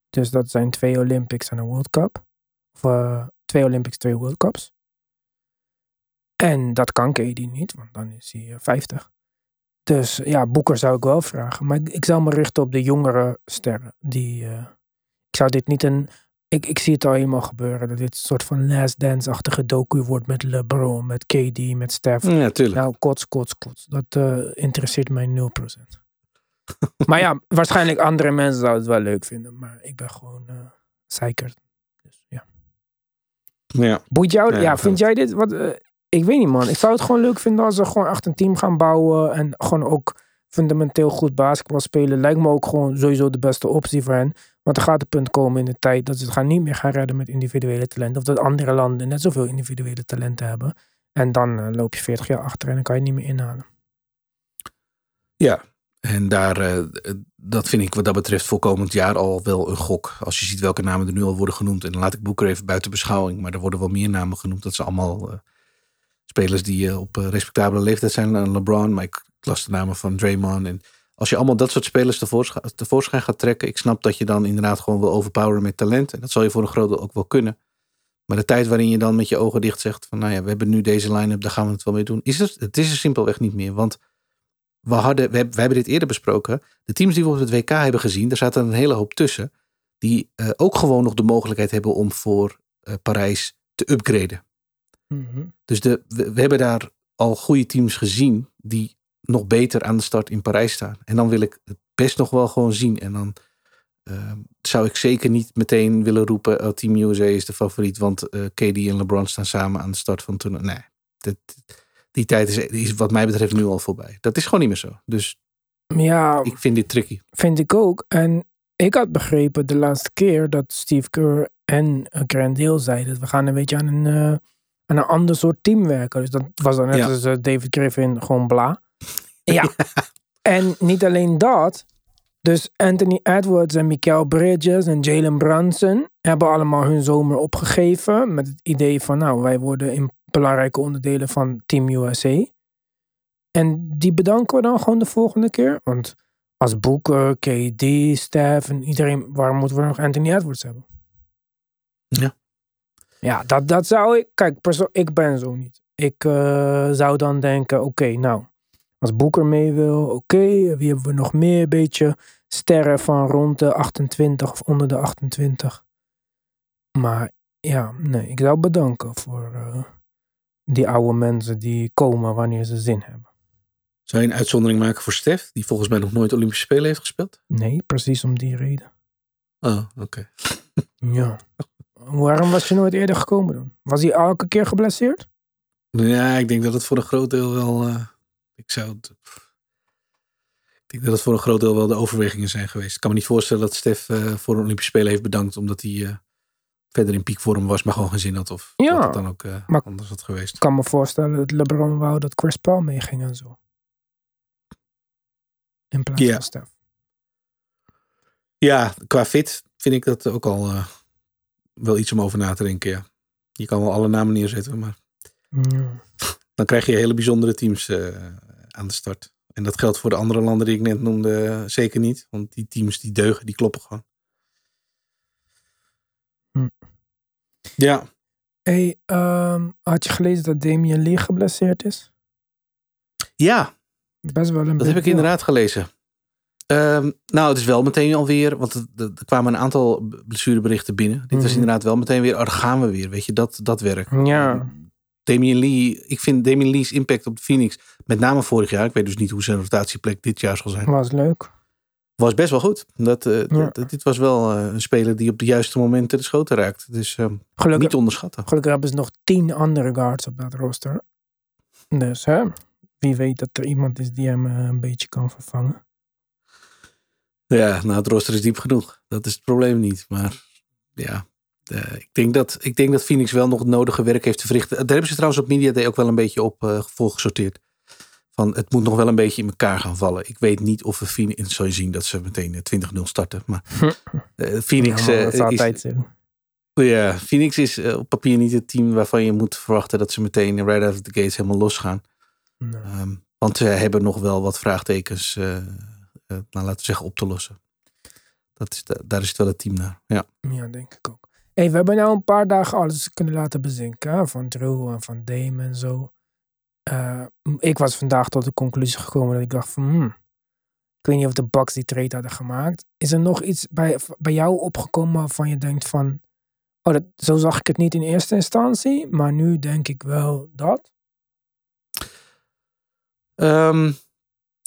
Dus dat zijn twee Olympics en een World Cup. Of twee Olympics, twee World Cups. En dat kan KD niet, want dan is hij eh, 50. Dus ja, Boeker zou ik wel vragen. Maar ik, ik zou me richten op de jongere sterren. Die, eh, ik zou dit niet een... Ik, ik zie het al helemaal gebeuren. Dat dit een soort van last dance-achtige docu wordt met LeBron, met KD, met Steph. Ja, tuurlijk. Nou, kots, kots, kots. Dat eh, interesseert mij 0%. maar ja, waarschijnlijk andere mensen zouden het wel leuk vinden. Maar ik ben gewoon eh zeker. Dus, ja. ja. Boeit jou? Ja, Ja, vind jij dit? Wat, eh, ik weet niet, man. Ik zou het gewoon leuk vinden als ze gewoon echt een team gaan bouwen. En gewoon ook fundamenteel goed basketbal spelen. Lijkt me ook gewoon sowieso de beste optie voor hen. Want er gaat een punt komen in de tijd dat ze het gaan niet meer gaan redden met individuele talenten. Of dat andere landen net zoveel individuele talenten hebben. En dan eh, loop je 40 jaar achter en dan kan je het niet meer inhalen. Ja, en daar, eh, dat vind ik wat dat betreft voor komend jaar al wel een gok. Als je ziet welke namen er nu al worden genoemd. En dan laat ik Boeker even buiten beschouwing. Maar er worden wel meer namen genoemd. Dat zijn allemaal eh, spelers die eh, op eh, respectabele leeftijd zijn. Eh, LeBron, maar ik las de namen van Draymond. En als je allemaal dat soort spelers tevoorschijn, gaat trekken. Ik snap dat je dan inderdaad gewoon wil overpoweren met talent. En dat zal je voor een groot deel ook wel kunnen. Maar de tijd waarin je dan met je ogen dicht zegt van... nou ja, we hebben nu deze line-up, daar gaan we het wel mee doen. Is het, het is er simpelweg niet meer. Want we, hadden, we, hebben, dit eerder besproken. De teams die we op het WK hebben gezien, daar zaten een hele hoop tussen. Die ook gewoon nog de mogelijkheid hebben om voor Parijs te upgraden. Mhm. Dus de, we, we hebben daar al goede teams gezien die nog beter aan de start in Parijs staan. En dan wil ik het best nog wel gewoon zien. En dan eh, zou ik zeker niet meteen willen roepen: oh, Team USA is de favoriet, want eh, KD en LeBron staan samen aan de start van toernooi. Nee, dat, die tijd is, is wat mij betreft nu al voorbij. Dat is gewoon niet meer zo. Dus Ja, ik vind dit tricky. vind ik ook. En ik had begrepen de laatste keer dat Steve Kerr en Grant Hill zeiden... we gaan een beetje aan een, eh, aan een ander soort team werken. Dus dat was dan net Ja. als eh, David Griffin gewoon bla. Ja. en niet alleen dat. Dus Anthony Edwards en Mikael Bridges en Jalen Brunson... hebben allemaal hun zomer opgegeven... met het idee van nou, wij worden in belangrijke onderdelen van Team USA... En die bedanken we dan gewoon de volgende keer. Want als Booker, KD, Steph en iedereen, waarom moeten we nog Anthony Edwards hebben? Ja. Ja, dat, dat zou ik. Kijk, perso- ik ben zo niet. Ik eh, zou dan denken: oké, nou, als Booker mee wil, oké, wie hebben we nog meer? Een beetje sterren van rond de 28 of onder de 28. Maar ja, nee, ik zou bedanken voor eh, die oude mensen die komen wanneer ze zin hebben. Zou je een uitzondering maken voor Stef, die volgens mij nog nooit Olympische Spelen heeft gespeeld? Nee, precies om die reden. Oh, oké. Ja. Waarom was je nooit eerder gekomen dan? Was hij elke keer geblesseerd? Ja, ik denk dat het voor een groot deel wel. eh, ik zou het. Ik denk dat het voor een groot deel wel de overwegingen zijn geweest. Ik kan me niet voorstellen dat Stef eh, voor een Olympische Spelen heeft bedankt omdat hij eh, verder in piekvorm was, maar gewoon geen zin had. Of Ja, wat het dan ook anders had geweest. Ik kan me voorstellen dat LeBron wou dat Chris Paul meeging en zo. In plaats Ja. van Steph. Ja, qua fit vind ik dat ook al wel iets om over na te denken. Ja. Je kan wel alle namen neerzetten, maar Ja. dan krijg je hele bijzondere teams eh, aan de start. En dat geldt voor de andere landen die ik net noemde zeker niet. Want die teams die deugen, die kloppen gewoon. Hm. Ja, Hey, ehm, had je gelezen dat Damian Lee geblesseerd is? ja, Best wel een dat heb ik inderdaad gelezen. Ehm, nou, het is wel meteen alweer, want er, kwamen een aantal blessureberichten binnen. Dit was Mhm. inderdaad wel meteen weer, oh, daar gaan we weer. Weet je, dat, dat werk. Ja. Damian Lee, ik vind Damian Lee's impact op de Phoenix, met name vorig jaar, ik weet dus niet hoe zijn rotatieplek dit jaar zal zijn, Was leuk. was best wel goed. Dat, eh, Ja. dat- dit was wel eh, een speler die op de juiste momenten de schoten raakt. Dus eh, Gelukkig, niet onderschatten. gelukkig hebben ze nog tien andere guards op dat roster. Dus hè, wie weet dat er iemand is die hem eh, een beetje kan vervangen. Ja, nou, het roster is diep genoeg. Dat is het probleem niet. Maar ja, eh, ik, denk dat, ik denk dat Phoenix wel nog het nodige werk heeft te verrichten. Daar hebben ze trouwens op Media Day ook wel een beetje op eh volgesorteerd. Van het moet nog wel een beetje in elkaar gaan vallen. Ik weet niet of we Phoenix, zal je zien dat ze meteen eh, 20-0 starten. Maar eh, Phoenix, Ja, eh, dat is altijd zo. Ja, Phoenix is eh, op papier niet het team waarvan je moet verwachten dat ze meteen right out of the gates helemaal losgaan. Nee. Ehm, want ze hebben nog wel wat vraagtekens, eh, eh, nou, laten we zeggen, op te lossen. Dat is, da- daar is het wel het team naar. Ja. Ja, denk ik ook. Hey, we hebben nou een paar dagen alles kunnen laten bezinken. hè, Van Drew en van Dame en zo. Eh, ik was vandaag tot de conclusie gekomen dat ik dacht van... hmm, ik weet niet of de Bucks die trade hadden gemaakt. Is er nog iets bij, bij jou opgekomen waarvan je denkt van... Oh, dat, zo zag ik het niet in eerste instantie. Maar nu denk ik wel dat. Ehm,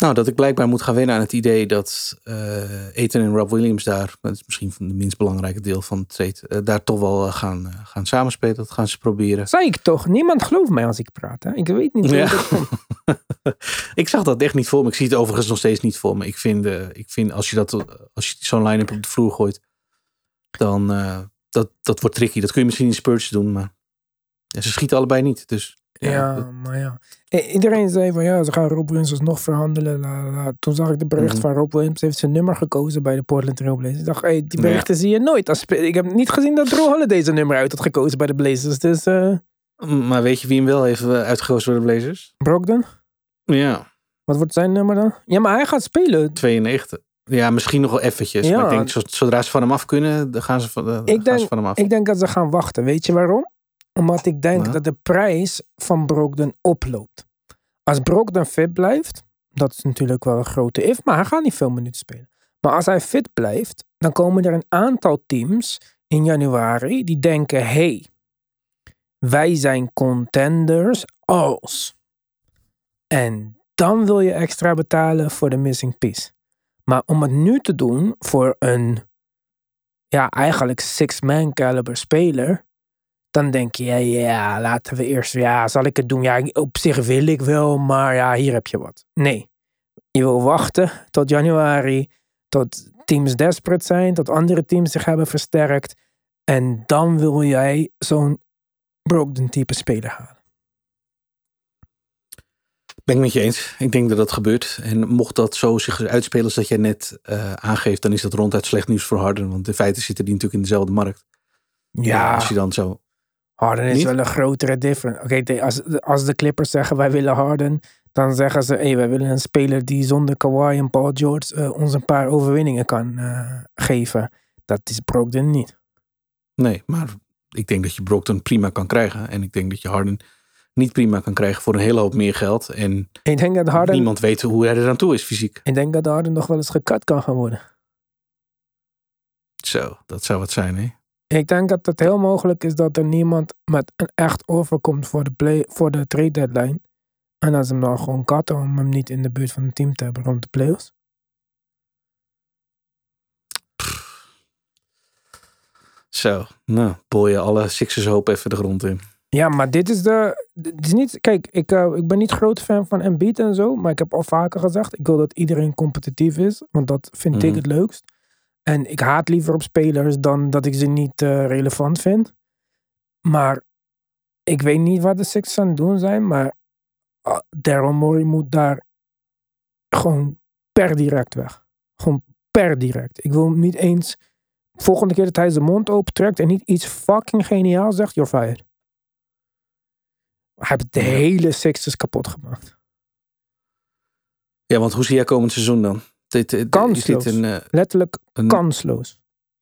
nou, dat ik blijkbaar moet gaan wennen aan het idee dat eh Ethan en Rob Williams daar, dat is misschien van de minst belangrijke deel van het trade, eh, daar toch wel eh, gaan, gaan samenspelen. Dat gaan ze proberen. Zei ik toch? Niemand gelooft mij als ik praat. Hè? Ik weet niet hoe Ja. dat komt. ik zag dat echt niet voor me. Ik zie het overigens nog steeds niet voor me. Ik vind, ik vind als je, dat, als je zo'n line-up op de vloer gooit, dan uh, dat, dat wordt tricky. Dat kun je misschien in Spurs doen, maar ja, ze schieten allebei niet. Dus Ja, maar ja. Iedereen zei van ja, ze gaan Rob Williams alsnog verhandelen. la, la. Toen zag ik de bericht Mhm. van Rob Williams heeft zijn nummer gekozen bij de Portland Trail Blazers. Ik dacht, hey, die Ja. berichten zie je nooit. Als ik heb niet gezien dat Drew Holiday zijn nummer uit had gekozen bij de Blazers. Dus eh maar weet je wie hem wel heeft eh, uitgekozen voor de Blazers? Brogdon, Ja, wat wordt zijn nummer dan? Ja, maar hij gaat spelen. 92. Ja, misschien nog wel eventjes. Ja. Maar ik denk, zo- zodra ze van hem af kunnen, dan gaan ze van, eh, denk- ze van hem af. Ik denk dat ze gaan wachten. Weet je waarom? Omdat ik denk Ja. dat de prijs van Brogdon oploopt. Als Brogdon fit blijft, dat is natuurlijk wel een grote if, maar hij gaat niet veel minuten spelen. Maar als hij fit blijft, dan komen er een aantal teams in januari die denken: hey, wij zijn contenders als. En dan wil je extra betalen voor de missing piece. Maar om het nu te doen voor een, ja, eigenlijk six-man caliber speler, dan denk je, ja, ja, laten we eerst, ja, zal ik het doen? Ja, op zich wil ik wel, maar ja, hier heb je wat. Nee, je wil wachten tot januari, tot teams desperate zijn, tot andere teams zich hebben versterkt. En dan wil jij zo'n Brogdon type speler halen. Ben ik met je eens. Ik denk dat dat gebeurt. En mocht dat zo zich uitspelen als dat jij net eh, aangeeft, dan is dat ronduit slecht nieuws voor Harden. Want in feite zitten die natuurlijk in dezelfde markt. Ja, Als je dan zo... Harden is Niet? wel een grotere difference. Oké, als, als de Clippers zeggen wij willen Harden, dan zeggen ze hey, wij willen een speler die zonder Kawhi en Paul George eh, ons een paar overwinningen kan eh, geven. Dat is Brogdon niet. Nee, maar ik denk dat je Brockton prima kan krijgen. En ik denk dat je Harden niet prima kan krijgen voor een hele hoop meer geld. En Ik denk dat Harden, niemand weet hoe hij er aan toe is fysiek. ik denk dat Harden nog wel eens gekat kan gaan worden. Zo, dat zou wat zijn, hè? Ik denk dat het heel mogelijk is dat er niemand met een echt offer komt voor de, play, voor de trade deadline. En dat ze hem dan gewoon katten om hem niet in de buurt van het team te hebben rond de playoffs. Zo, nou, boor je alle Sixers hoop even de grond in. Ja, maar dit is de. Dit is niet, kijk, ik, uh, ik ben niet groot fan van Embiid en zo. Maar ik heb al vaker gezegd. Ik wil dat iedereen competitief is. Want dat vind mm ik het leukst. En ik haat liever op spelers dan dat ik ze niet uh, relevant vind. Maar ik weet niet wat de Sixers aan het doen zijn. Maar uh, Daryl Morey moet daar gewoon per direct weg. Gewoon per direct. Ik wil niet eens volgende keer dat hij zijn mond opentrekt en niet iets fucking geniaal zegt, you're fired. Hij heeft de hele Sixers kapot gemaakt. Ja, want hoe zie jij komend seizoen dan? Dit, dit, kansloos. Dit een, uh, Letterlijk een, kansloos.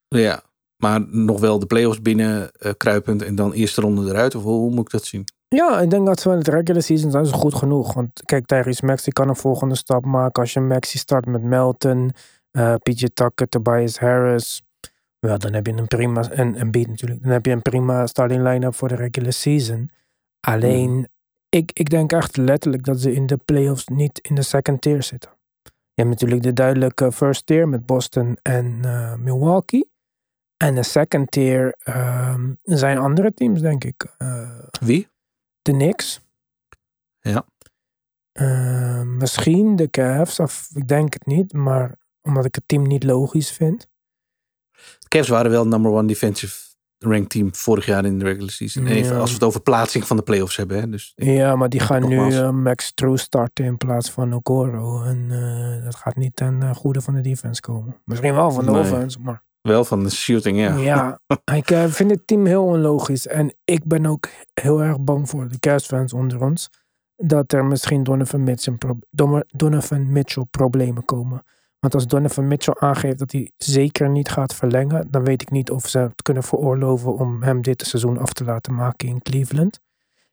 Ja, maar nog wel de playoffs binnen uh, kruipend en dan eerste ronde eruit? Of hoe, moet ik dat zien? Ja, ik denk dat ze in het regular season zijn ze goed genoeg. Want kijk, Tyrese Maxi kan een volgende stap maken. Als je Maxi start met Melton, uh, PJ Tucker, Tobias Harris. Ja, dan heb je een prima, en, en beat natuurlijk. Dan heb je een prima starting line-up voor de regular season. Alleen, mm. ik, ik denk echt letterlijk dat ze in de playoffs niet in de second tier zitten. Je hebt natuurlijk de duidelijke first tier met Boston en uh, Milwaukee. En de second tier um, zijn andere teams, denk ik. Uh, Wie? De Knicks. Ja. Uh, misschien de Cavs, of ik denk het niet, maar omdat ik het team niet logisch vind. De Cavs waren wel number one defensive ranked team vorig jaar in de regular season. Ja. Even als we het over plaatsing van de playoffs hebben. Hè. Dus, ja, maar die gaan nu uh, Max True starten in plaats van Okoro. En uh, dat gaat niet ten uh, goede van de defense komen. Misschien wel van de nee. offense, maar... Wel van de shooting, ja. Ja, ik vind het team heel onlogisch. En ik ben ook heel erg bang voor de Cavs fans onder ons. Dat er misschien Donovan Mitchell, Donovan Mitchell problemen komen. Want als Donovan Mitchell aangeeft dat hij zeker niet gaat verlengen, dan weet ik niet of ze het kunnen veroorloven om hem dit seizoen af te laten maken in Cleveland.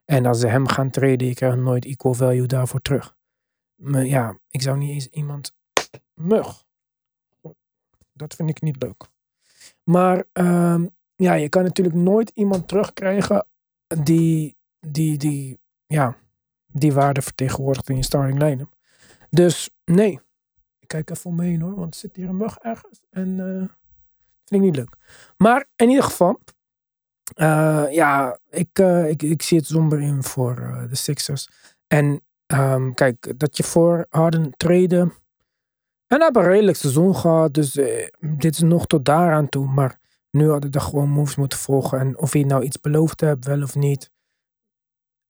En als ze hem gaan treden, ik krijg nooit equal value daarvoor terug. Maar ja, ik zou niet eens iemand. Mug. Dat vind ik niet leuk. Maar um, ja, je kan natuurlijk nooit iemand terugkrijgen die, die, die, ja, die waarde vertegenwoordigt in je starting line-up. Dus nee, kijk even omheen hoor, want er zit hier een mug ergens. En uh, vind ik niet leuk. Maar in ieder geval, uh, ja, ik, uh, ik, ik zie het somber in voor de Sixers. En um, kijk, dat je voor Harden treden. En hebben een redelijk seizoen gehad, dus dit is nog tot daaraan toe. Maar nu hadden er gewoon moves moeten volgen. En of je nou iets beloofd hebt, wel of niet.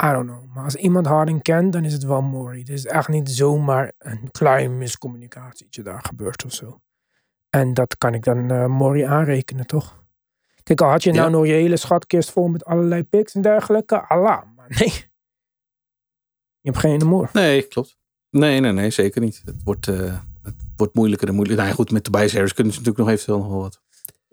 I don't know. Maar als iemand Harding kent, dan is het wel Maury. Het is echt niet zomaar een klein miscommunicatietje daar gebeurd of zo. En dat kan ik dan uh, Maury aanrekenen, toch? Kijk, al had je nou nog je hele schatkist vol met allerlei pics en dergelijke. Allah, maar nee. Je hebt geen moor. Nee, klopt. Nee, nee, nee, zeker niet. Het wordt, uh, het wordt moeilijker en moeilijker. Nou goed, met de Harris kunnen ze natuurlijk nog eventueel nog wel wat.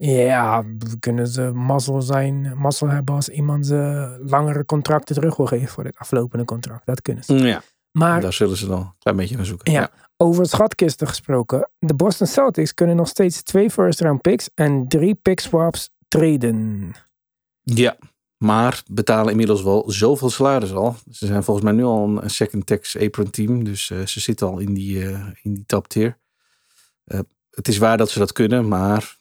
Ja, kunnen ze mazzel zijn, mazzel hebben als iemand ze langere contracten terug wil geven voor dit aflopende contract. Dat kunnen ze. Ja, maar, daar zullen ze dan een klein beetje naar zoeken. Ja, ja. Over schatkisten gesproken. De Boston Celtics kunnen nog steeds twee first round picks en drie pick swaps treden. Ja, maar betalen inmiddels wel zoveel salaris al. Ze zijn volgens mij nu al een second tax apron team. Dus uh, ze zitten al in die, uh, in die top tier. Uh, het is waar dat ze dat kunnen, maar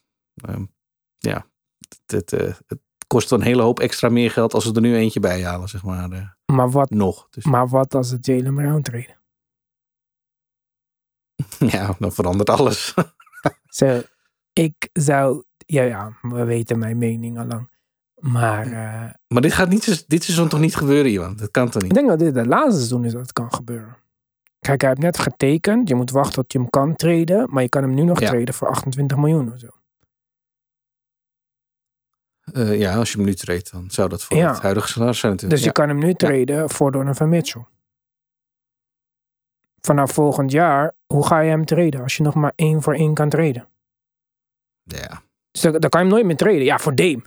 Um, ja, het, het, uh, het, kost een hele hoop extra meer geld als ze er nu eentje bij halen, zeg maar. Uh, maar wat, nog. Dus. Maar wat als het Jalen Brown treden? ja, dan verandert alles. so, ik zou, ja, ja, we weten mijn mening al lang. Maar, uh, maar dit gaat niet, dit seizoen toch niet gebeuren, Johan? Dat kan toch niet? Ik denk dat dit het laatste seizoen is dat het kan gebeuren. Kijk, hij heeft net getekend. Je moet wachten tot je hem kan treden. Maar je kan hem nu nog ja. treden voor 28 miljoen of zo. Uh, ja, als je hem nu treedt, dan zou dat voor ja. het huidige salaris zijn natuurlijk. Dus je kan hem nu treden voor Donovan Mitchell. Vanaf volgend jaar, hoe ga je hem treden als je nog maar één voor één kan treden? Ja. Dus dan, dan kan je hem nooit meer treden. Ja, voor Dame.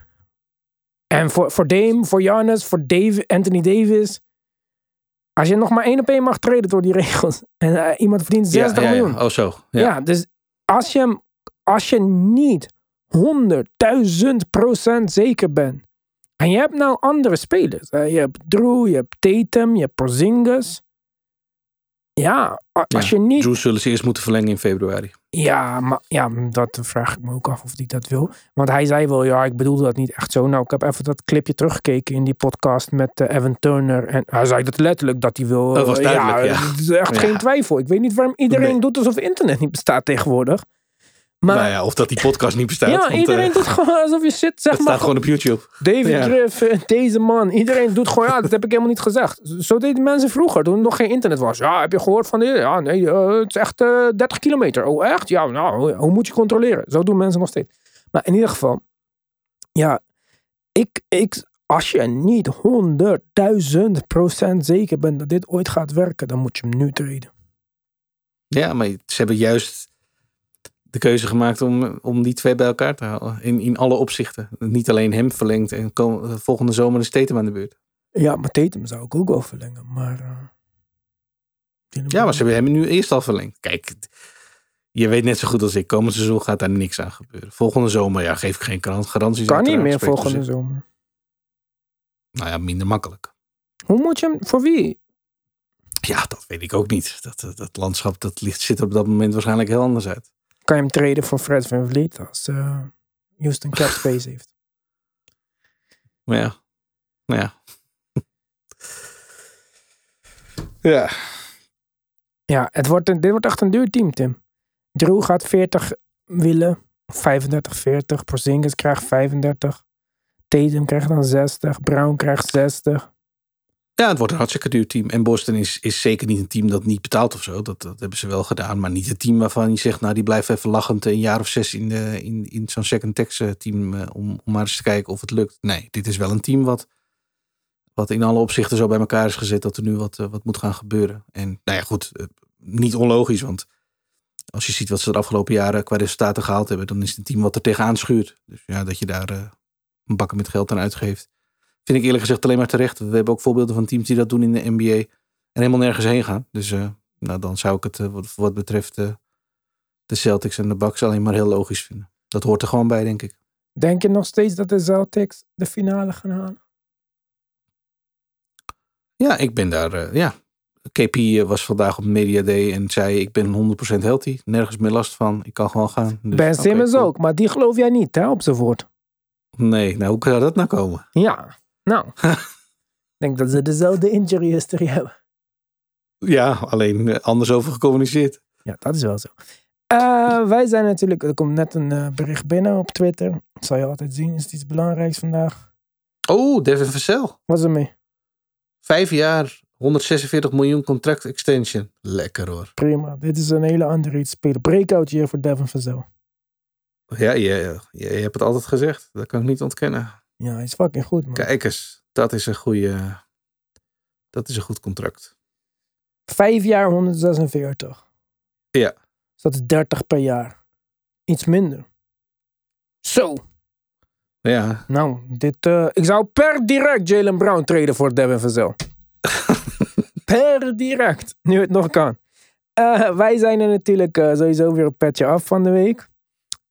En voor, voor Dame, voor Giannis, voor Dave, Anthony Davis. Als je nog maar één op één mag treden door die regels. En uh, iemand verdient 60 ja, ja, miljoen. Oh zo. Ja. dus als je, hem, als je niet honderdduizend procent zeker ben. En je hebt nou andere spelers. Je hebt Drew, je hebt Tatum, je hebt Porzingis. Ja, als Ja, je niet... Drew zullen ze eerst moeten verlengen in februari. Ja, maar ja, dat vraag ik me ook af of hij dat wil. Want hij zei wel, ja, ik bedoelde dat niet echt zo. Nou, ik heb even dat clipje teruggekeken in die podcast met eh, Evan Turner. En hij zei dat letterlijk dat hij wil. Dat was eh, duidelijk, ja. Het is echt Ja. geen twijfel. Ik weet niet waarom iedereen Nee. doet alsof internet niet bestaat tegenwoordig. Maar nou ja, of dat die podcast niet bestaat. ja, want, iedereen eh, doet gewoon alsof je zit, zeg het maar. staat gewoon op YouTube. David Ja. Griffin, deze man. Iedereen doet gewoon, ja, dat heb ik helemaal niet gezegd. Zo deden mensen vroeger, toen er nog geen internet was. Ja, heb je gehoord van dit? Ja, nee, eh, het is echt eh 30 kilometer. Oh, echt? Ja, nou, hoe- hoe moet je controleren? Zo doen mensen nog steeds. Maar in ieder geval, ja, ik, ik, als je niet honderdduizend procent zeker bent dat dit ooit gaat werken, dan moet je hem nu treden. Ja, maar ze hebben juist de keuze gemaakt om, om die twee bij elkaar te houden. In, in alle opzichten. Niet alleen hem verlengd en kom- volgende zomer is Tatum aan de beurt. Ja, maar Tatum zou ik ook wel verlengen, maar... eh, Ja, maar ze hebben hem nu eerst al verlengd. Kijk, je weet net zo goed als ik. Komend seizoen gaat daar niks aan gebeuren. Volgende zomer, ja, geef ik geen garan- garanties. Kan niet meer volgende zomer. Nou ja, minder makkelijk. Hoe moet je hem, voor wie? Ja, dat weet ik ook niet. Dat, dat, dat landschap dat ligt, ziet er op dat moment waarschijnlijk heel anders uit. Kan je hem treden voor Fred Van Vliet als eh, Houston Cap Space heeft. Maar ja, nou ja. ja, Ja, het wordt een, dit wordt echt een duur team, Tim. Drew gaat 40 willen, 35, 40. Porzingis krijgt 35. Tatum krijgt dan 60. Brown krijgt 60. Ja, het wordt een hartstikke duur team. En Boston is, is zeker niet een team dat niet betaalt of zo. Dat, dat hebben ze wel gedaan. Maar niet een team waarvan je zegt, nou die blijft even lachend een jaar of zes in, in, in zo'n second tax eh, team. eh, om, om maar eens te kijken of het lukt. Nee, dit is wel een team wat, wat in alle opzichten zo bij elkaar is gezet dat er nu wat, eh, wat moet gaan gebeuren. En nou ja, goed, niet onlogisch. Want als je ziet wat ze de afgelopen jaren qua resultaten gehaald hebben, dan is het een team wat er tegenaan schuurt. Dus ja, dat je daar een bakken met geld aan uitgeeft. Vind ik eerlijk gezegd alleen maar terecht. We hebben ook voorbeelden van teams die dat doen in de NBA. En helemaal nergens heen gaan. Dus eh, nou, dan zou ik het eh, wat, wat betreft eh, de Celtics en de Bucks alleen maar heel logisch vinden. Dat hoort er gewoon bij, denk ik. Denk je nog steeds dat de Celtics de finale gaan halen? Ja, ik ben daar. ja. KP was vandaag op Media Day en zei: Ik ben 100% healthy. Nergens meer last van. Ik kan gewoon gaan. Dus, ben Simmons cool. ook, maar die geloof jij niet, hè, op zijn woord. Nee, nou hoe zou dat nou komen? Ja, nou. ik denk dat ze dezelfde injury history hebben. Ja, alleen eh, anders over gecommuniceerd. Ja, dat is wel zo. Eh, wij zijn natuurlijk, er komt net een eh, bericht binnen op Twitter. Dat zal je altijd zien. Is het iets belangrijks vandaag? Oh, Devin Vassell. Wat is er mee? Vijf jaar, 146 miljoen contract extension. Lekker hoor. Prima. Dit is een hele andere iets spelen. Breakout hier voor Devin Vazel. Ja, je, je, je hebt het altijd gezegd. Dat kan ik niet ontkennen. Ja, hij is fucking goed, man. Kijk eens, dat is een goede. Dat is een goed contract. Vijf jaar 146. Ja. Dus dat is 30 per jaar. Iets minder. Zo. Ja, Nou, dit, eh, ik zou per direct Jalen Brown treden voor Devin Vazel. per direct. Nu het nog kan. Eh, wij zijn er natuurlijk eh, sowieso weer een petje af van de week.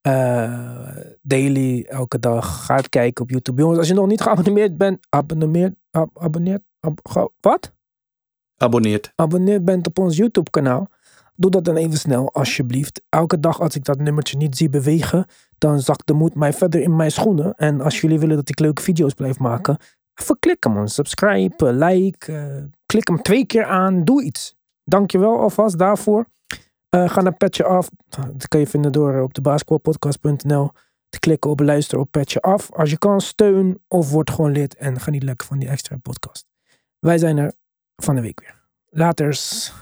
Eh, daily, elke dag. Ga het kijken op YouTube. Jongens, als je nog niet geabonneerd bent, abonneerd, ab, abonneerd, ab- ge- wat? abonneert. abonneerd bent op ons YouTube kanaal, doe dat dan even snel, alsjeblieft. Elke dag als ik dat nummertje niet zie bewegen, dan zakt de moed mij verder in mijn schoenen. En als jullie willen dat ik leuke video's blijf maken, even klikken man. Subscribe, like, eh, klik hem twee keer aan, doe iets. Dankjewel alvast daarvoor. Eh, ga naar Petje Af. Dat kan je vinden door eh, op de basketbalpodcast.nl te klikken op luister op Petje Af. Als je kan, steun of word gewoon lid en ga niet lekker van die extra podcast. Wij zijn er van de week weer. Laters.